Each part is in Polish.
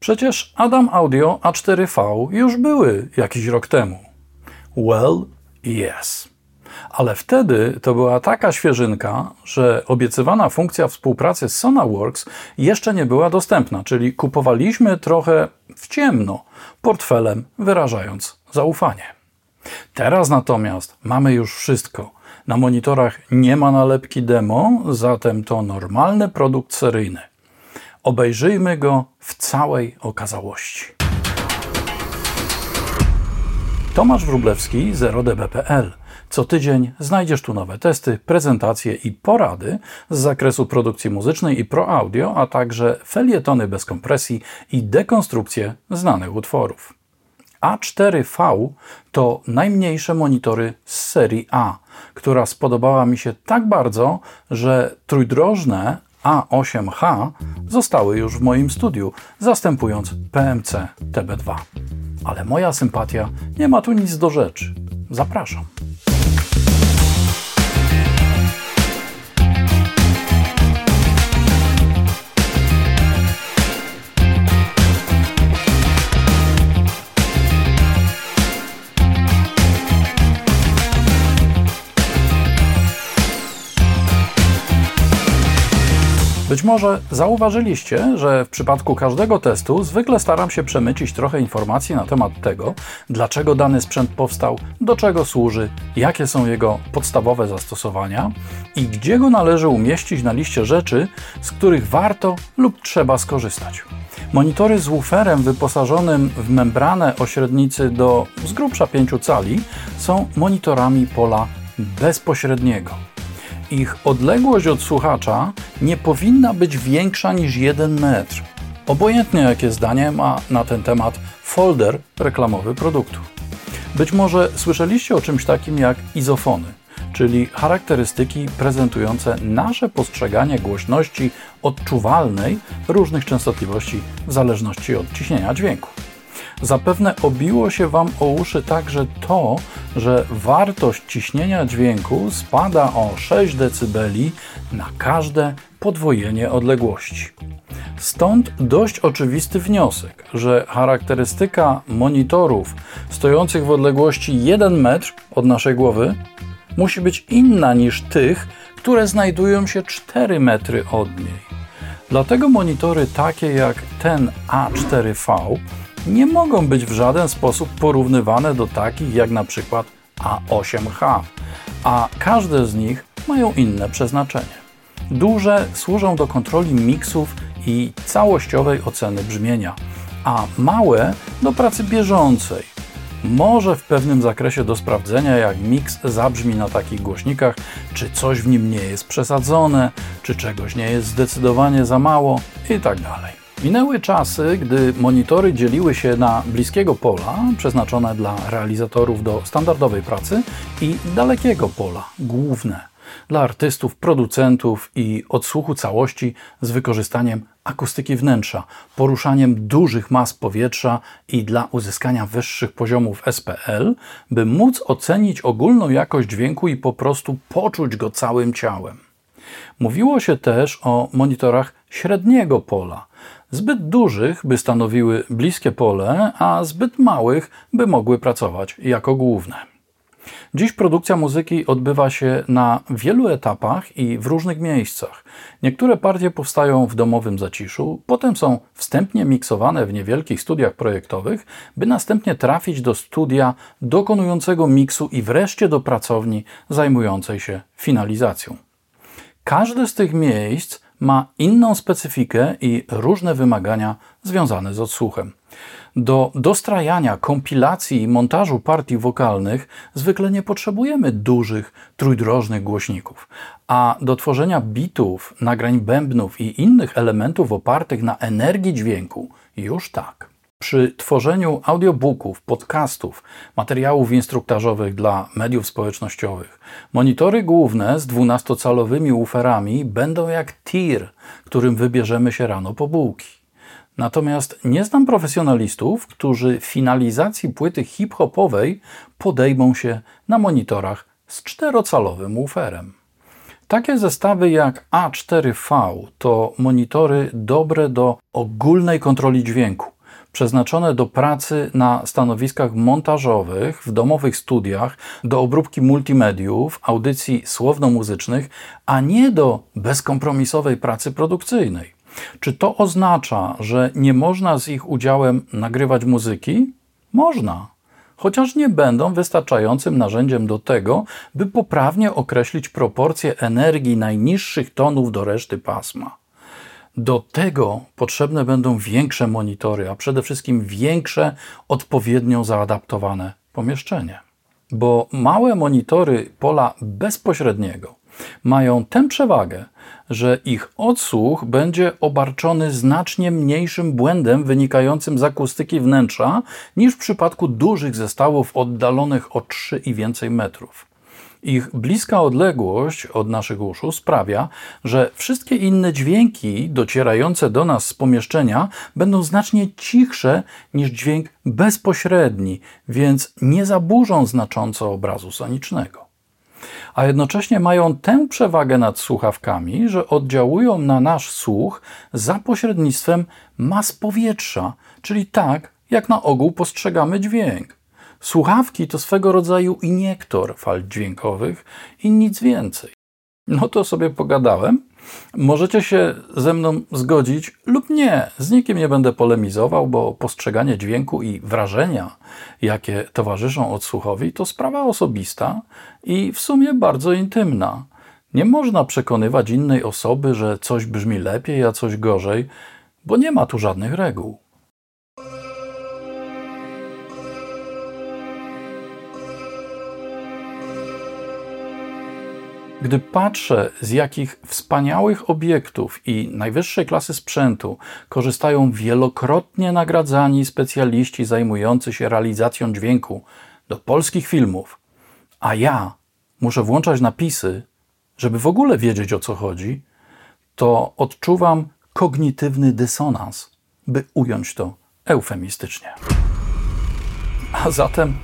Przecież Adam Audio A4V już były jakiś rok temu. Well, yes. Ale wtedy to była taka świeżynka, że obiecywana funkcja współpracy z SonarWorks jeszcze nie była dostępna, czyli kupowaliśmy trochę w ciemno, portfelem wyrażając zaufanie. Teraz natomiast mamy już wszystko. Na monitorach nie ma nalepki demo, zatem to normalny produkt seryjny. Obejrzyjmy go w całej okazałości. Tomasz Wrublewski, 0db.pl. Co tydzień znajdziesz tu nowe testy, prezentacje i porady z zakresu produkcji muzycznej i pro audio, a także felietony bez kompresji i dekonstrukcje znanych utworów. A4V to najmniejsze monitory z serii A, która spodobała mi się tak bardzo, że trójdrożne A8H zostały już w moim studiu, zastępując PMC TB2. Ale moja sympatia nie ma tu nic do rzeczy. Zapraszam. Być może zauważyliście, że w przypadku każdego testu zwykle staram się przemycić trochę informacji na temat tego, dlaczego dany sprzęt powstał, do czego służy, jakie są jego podstawowe zastosowania i gdzie go należy umieścić na liście rzeczy, z których warto lub trzeba skorzystać. Monitory z wooferem wyposażonym w membranę o średnicy do z grubsza 5 cali są monitorami pola bezpośredniego ich odległość od słuchacza nie powinna być większa niż 1 metr. Obojętnie jakie zdanie ma na ten temat folder reklamowy produktu. Być może słyszeliście o czymś takim jak izofony, czyli charakterystyki prezentujące nasze postrzeganie głośności odczuwalnej różnych częstotliwości w zależności od ciśnienia dźwięku. Zapewne obiło się Wam o uszy także to, że wartość ciśnienia dźwięku spada o 6 dB na każde podwojenie odległości. Stąd dość oczywisty wniosek, że charakterystyka monitorów stojących w odległości 1 metr od naszej głowy musi być inna niż tych, które znajdują się 4 metry od niej. Dlatego monitory takie jak ten A4V nie mogą być w żaden sposób porównywane do takich jak na przykład A8H, a każde z nich mają inne przeznaczenie. Duże służą do kontroli miksów i całościowej oceny brzmienia, a małe do pracy bieżącej. Może w pewnym zakresie do sprawdzenia, jak miks zabrzmi na takich głośnikach, czy coś w nim nie jest przesadzone, czy czegoś nie jest zdecydowanie za mało itd. Minęły czasy, gdy monitory dzieliły się na bliskiego pola, przeznaczone dla realizatorów do standardowej pracy, i dalekiego pola, główne, dla artystów, producentów i odsłuchu całości z wykorzystaniem akustyki wnętrza, poruszaniem dużych mas powietrza i dla uzyskania wyższych poziomów SPL, by móc ocenić ogólną jakość dźwięku i po prostu poczuć go całym ciałem. Mówiło się też o monitorach średniego pola, zbyt dużych, by stanowiły bliskie pole, a zbyt małych, by mogły pracować jako główne. Dziś produkcja muzyki odbywa się na wielu etapach i w różnych miejscach. Niektóre partie powstają w domowym zaciszu, potem są wstępnie miksowane w niewielkich studiach projektowych, by następnie trafić do studia dokonującego miksu i wreszcie do pracowni zajmującej się finalizacją. Każde z tych miejsc ma inną specyfikę i różne wymagania związane z odsłuchem. Do dostrajania, kompilacji i montażu partii wokalnych zwykle nie potrzebujemy dużych, trójdrożnych głośników, a do tworzenia bitów, nagrań bębnów i innych elementów opartych na energii dźwięku już tak. Przy tworzeniu audiobooków, podcastów, materiałów instruktażowych dla mediów społecznościowych, monitory główne z 12-calowymi uferami będą jak tir, którym wybierzemy się rano po bułki. Natomiast nie znam profesjonalistów, którzy finalizacji płyty hip-hopowej podejmą się na monitorach z czterocalowym uferem. Takie zestawy jak A4V to monitory dobre do ogólnej kontroli dźwięku przeznaczone do pracy na stanowiskach montażowych, w domowych studiach, do obróbki multimediów, audycji słowno-muzycznych, a nie do bezkompromisowej pracy produkcyjnej. Czy to oznacza, że nie można z ich udziałem nagrywać muzyki? Można, chociaż nie będą wystarczającym narzędziem do tego, by poprawnie określić proporcje energii najniższych tonów do reszty pasma. Do tego potrzebne będą większe monitory, a przede wszystkim większe, odpowiednio zaadaptowane pomieszczenie. Bo małe monitory pola bezpośredniego mają tę przewagę, że ich odsłuch będzie obarczony znacznie mniejszym błędem wynikającym z akustyki wnętrza niż w przypadku dużych zestawów oddalonych o 3 i więcej metrów. Ich bliska odległość od naszych uszu sprawia, że wszystkie inne dźwięki docierające do nas z pomieszczenia będą znacznie cichsze niż dźwięk bezpośredni, więc nie zaburzą znacząco obrazu sonicznego. A jednocześnie mają tę przewagę nad słuchawkami, że oddziałują na nasz słuch za pośrednictwem mas powietrza, czyli tak, jak na ogół postrzegamy dźwięk. Słuchawki to swego rodzaju iniektor fal dźwiękowych i nic więcej. No to sobie pogadałem. Możecie się ze mną zgodzić lub nie. Z nikim nie będę polemizował, bo postrzeganie dźwięku i wrażenia, jakie towarzyszą odsłuchowi, to sprawa osobista i w sumie bardzo intymna. Nie można przekonywać innej osoby, że coś brzmi lepiej, a coś gorzej, bo nie ma tu żadnych reguł. Gdy patrzę, z jakich wspaniałych obiektów i najwyższej klasy sprzętu korzystają wielokrotnie nagradzani specjaliści zajmujący się realizacją dźwięku do polskich filmów, a ja muszę włączać napisy, żeby w ogóle wiedzieć o co chodzi, to odczuwam kognitywny dysonans, by ująć to eufemistycznie. A zatem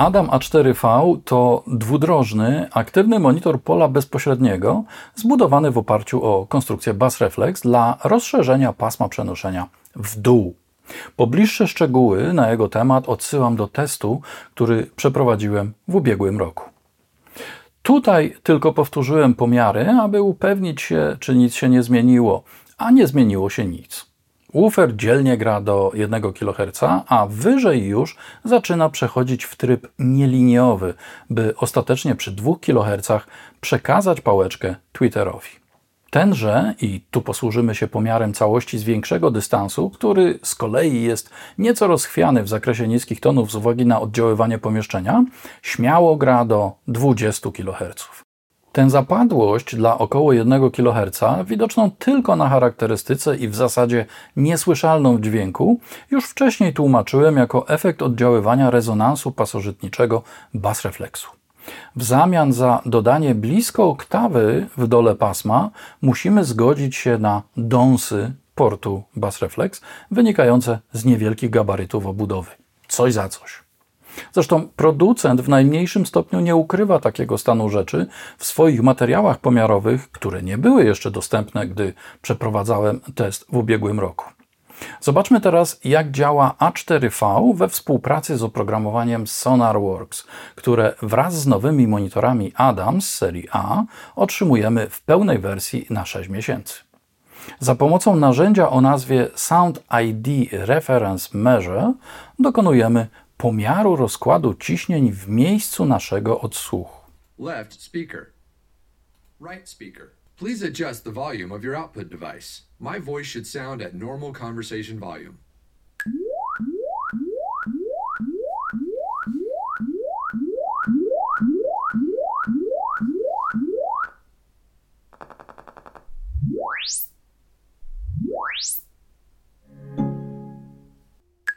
Adam A4V to dwudrożny, aktywny monitor pola bezpośredniego zbudowany w oparciu o konstrukcję Bass Reflex dla rozszerzenia pasma przenoszenia w dół. Po bliższe szczegóły na jego temat odsyłam do testu, który przeprowadziłem w ubiegłym roku. Tutaj tylko powtórzyłem pomiary, aby upewnić się, czy nic się nie zmieniło, a nie zmieniło się nic. Woofer dzielnie gra do 1 kHz, a wyżej już zaczyna przechodzić w tryb nieliniowy, by ostatecznie przy 2 kHz przekazać pałeczkę Twitterowi. Tenże, i tu posłużymy się pomiarem całości z większego dystansu, który z kolei jest nieco rozchwiany w zakresie niskich tonów z uwagi na oddziaływanie pomieszczenia, śmiało gra do 20 kHz. Tę zapadłość dla około 1 kHz, widoczną tylko na charakterystyce i w zasadzie niesłyszalną w dźwięku, już wcześniej tłumaczyłem jako efekt oddziaływania rezonansu pasożytniczego bas refleksu. W zamian za dodanie blisko oktawy w dole pasma musimy zgodzić się na dąsy portu bas wynikające z niewielkich gabarytów obudowy. Coś za coś. Zresztą producent w najmniejszym stopniu nie ukrywa takiego stanu rzeczy w swoich materiałach pomiarowych, które nie były jeszcze dostępne, gdy przeprowadzałem test w ubiegłym roku. Zobaczmy teraz, jak działa A4V we współpracy z oprogramowaniem SonarWorks, które wraz z nowymi monitorami Adams serii A otrzymujemy w pełnej wersji na 6 miesięcy. Za pomocą narzędzia o nazwie Sound ID Reference Measure dokonujemy pomiaru rozkładu ciśnień w miejscu naszego odsłuchu. Left speaker. Right speaker. Please adjust the volume of your output device. My voice should sound at normal conversation volume.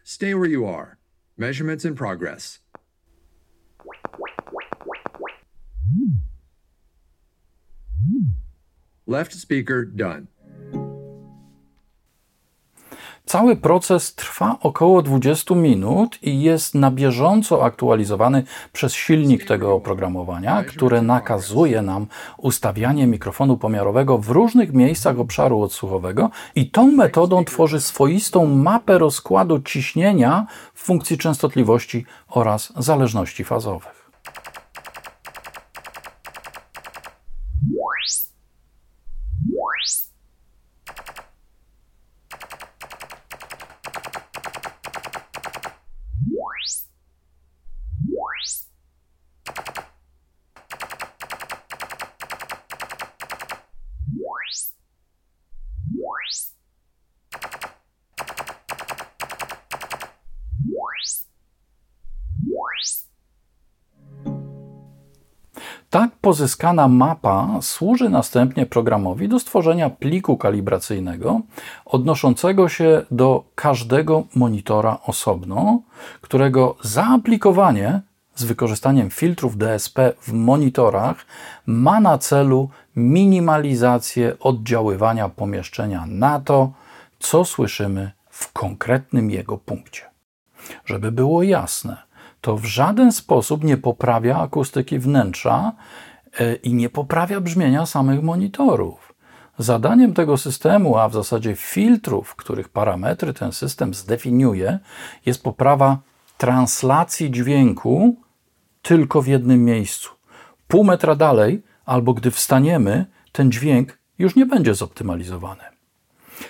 Stay where you are. Measurements in progress. Left speaker done. Cały proces trwa około 20 minut i jest na bieżąco aktualizowany przez silnik tego oprogramowania, które nakazuje nam ustawianie mikrofonu pomiarowego w różnych miejscach obszaru odsłuchowego i tą metodą tworzy swoistą mapę rozkładu ciśnienia w funkcji częstotliwości oraz zależności fazowych. Tak pozyskana mapa służy następnie programowi do stworzenia pliku kalibracyjnego odnoszącego się do każdego monitora osobno, którego zaaplikowanie z wykorzystaniem filtrów DSP w monitorach ma na celu minimalizację oddziaływania pomieszczenia na to, co słyszymy w konkretnym jego punkcie. Żeby było jasne, to w żaden sposób nie poprawia akustyki wnętrza e, i nie poprawia brzmienia samych monitorów. Zadaniem tego systemu, a w zasadzie filtrów, których parametry ten system zdefiniuje, jest poprawa translacji dźwięku tylko w jednym miejscu. Pół metra dalej, albo gdy wstaniemy, ten dźwięk już nie będzie zoptymalizowany.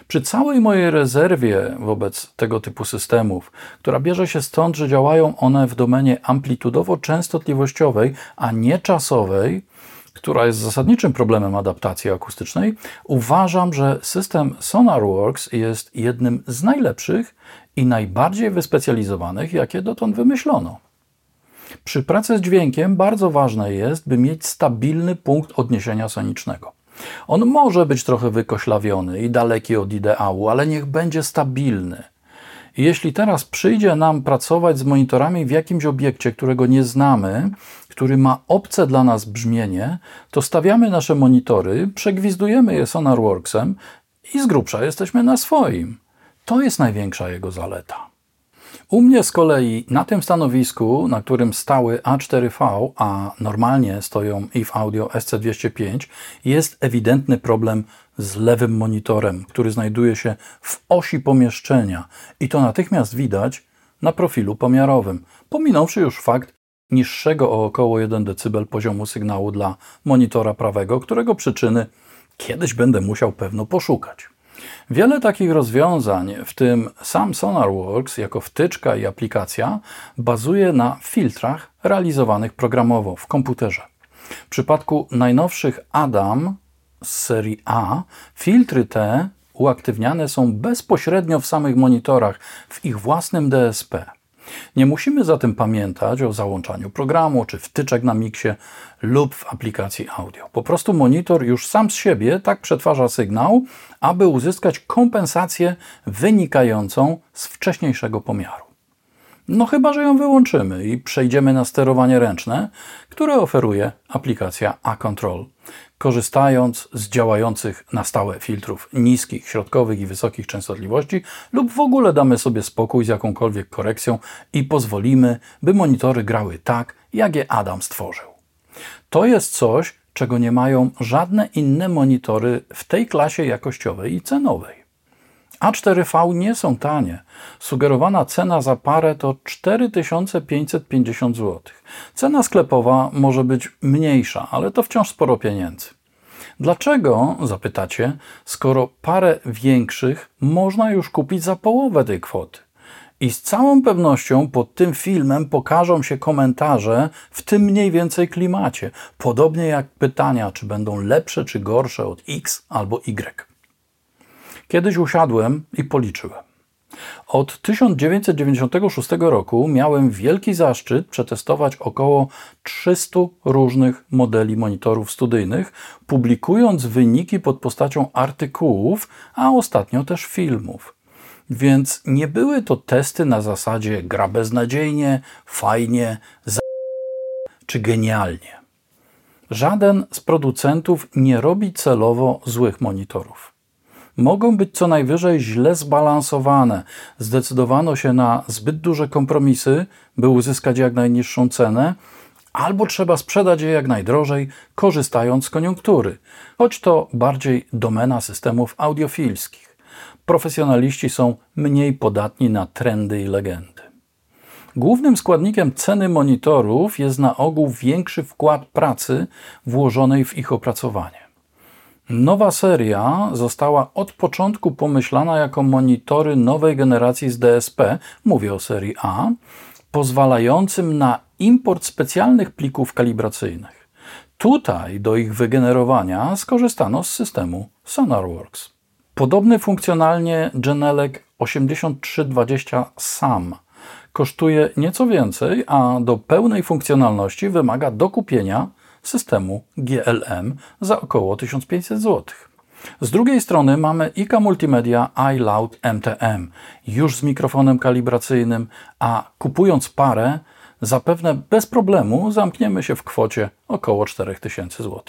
Przy całej mojej rezerwie wobec tego typu systemów, która bierze się stąd, że działają one w domenie amplitudowo-częstotliwościowej, a nie czasowej, która jest zasadniczym problemem adaptacji akustycznej, uważam, że system SonarWorks jest jednym z najlepszych i najbardziej wyspecjalizowanych, jakie dotąd wymyślono. Przy pracy z dźwiękiem bardzo ważne jest, by mieć stabilny punkt odniesienia sonicznego. On może być trochę wykoślawiony i daleki od ideału, ale niech będzie stabilny. I jeśli teraz przyjdzie nam pracować z monitorami w jakimś obiekcie, którego nie znamy, który ma obce dla nas brzmienie, to stawiamy nasze monitory, przegwizdujemy je SonarWorksem i z grubsza jesteśmy na swoim. To jest największa jego zaleta. U mnie z kolei na tym stanowisku, na którym stały A4V, a normalnie stoją IF Audio SC205, jest ewidentny problem z lewym monitorem, który znajduje się w osi pomieszczenia i to natychmiast widać na profilu pomiarowym, pominąwszy już fakt niższego o około 1 dB poziomu sygnału dla monitora prawego, którego przyczyny kiedyś będę musiał pewno poszukać. Wiele takich rozwiązań, w tym sam SonarWorks jako wtyczka i aplikacja, bazuje na filtrach realizowanych programowo w komputerze. W przypadku najnowszych Adam z serii A, filtry te uaktywniane są bezpośrednio w samych monitorach w ich własnym DSP. Nie musimy zatem pamiętać o załączaniu programu czy wtyczek na miksie lub w aplikacji audio. Po prostu monitor już sam z siebie tak przetwarza sygnał, aby uzyskać kompensację wynikającą z wcześniejszego pomiaru. No chyba, że ją wyłączymy i przejdziemy na sterowanie ręczne, które oferuje aplikacja A-Control korzystając z działających na stałe filtrów niskich, środkowych i wysokich częstotliwości, lub w ogóle damy sobie spokój z jakąkolwiek korekcją i pozwolimy, by monitory grały tak, jak je Adam stworzył. To jest coś, czego nie mają żadne inne monitory w tej klasie jakościowej i cenowej. A4V nie są tanie. Sugerowana cena za parę to 4550 zł. Cena sklepowa może być mniejsza, ale to wciąż sporo pieniędzy. Dlaczego, zapytacie, skoro parę większych można już kupić za połowę tej kwoty? I z całą pewnością pod tym filmem pokażą się komentarze w tym mniej więcej klimacie, podobnie jak pytania, czy będą lepsze czy gorsze od X albo Y. Kiedyś usiadłem i policzyłem. Od 1996 roku miałem wielki zaszczyt przetestować około 300 różnych modeli monitorów studyjnych, publikując wyniki pod postacią artykułów, a ostatnio też filmów. Więc nie były to testy na zasadzie gra beznadziejnie, fajnie, za... czy genialnie. Żaden z producentów nie robi celowo złych monitorów. Mogą być co najwyżej źle zbalansowane. Zdecydowano się na zbyt duże kompromisy, by uzyskać jak najniższą cenę, albo trzeba sprzedać je jak najdrożej, korzystając z koniunktury, choć to bardziej domena systemów audiofilskich. Profesjonaliści są mniej podatni na trendy i legendy. Głównym składnikiem ceny monitorów jest na ogół większy wkład pracy włożonej w ich opracowanie. Nowa seria została od początku pomyślana jako monitory nowej generacji z DSP, mówię o serii A, pozwalającym na import specjalnych plików kalibracyjnych. Tutaj do ich wygenerowania skorzystano z systemu SonarWorks. Podobny funkcjonalnie Genelec 8320 SAM kosztuje nieco więcej, a do pełnej funkcjonalności wymaga dokupienia systemu GLM za około 1500 zł. Z drugiej strony mamy IK Multimedia iLoud MTM, już z mikrofonem kalibracyjnym, a kupując parę, zapewne bez problemu zamkniemy się w kwocie około 4000 zł.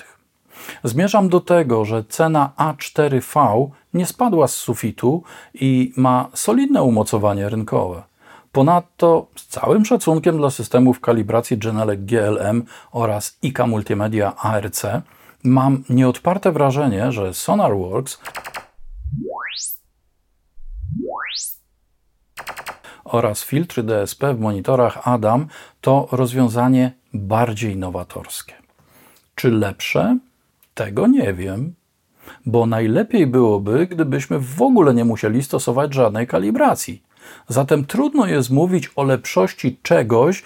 Zmierzam do tego, że cena A4V nie spadła z sufitu i ma solidne umocowanie rynkowe. Ponadto z całym szacunkiem dla systemów kalibracji Genelec GLM oraz IK Multimedia ARC mam nieodparte wrażenie, że SonarWorks oraz filtry DSP w monitorach Adam to rozwiązanie bardziej nowatorskie. Czy lepsze? Tego nie wiem, bo najlepiej byłoby, gdybyśmy w ogóle nie musieli stosować żadnej kalibracji. Zatem trudno jest mówić o lepszości czegoś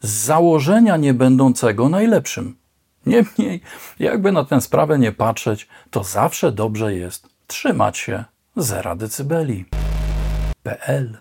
z założenia nie będącego najlepszym. Niemniej, jakby na tę sprawę nie patrzeć, to zawsze dobrze jest trzymać się zera decybeli. PL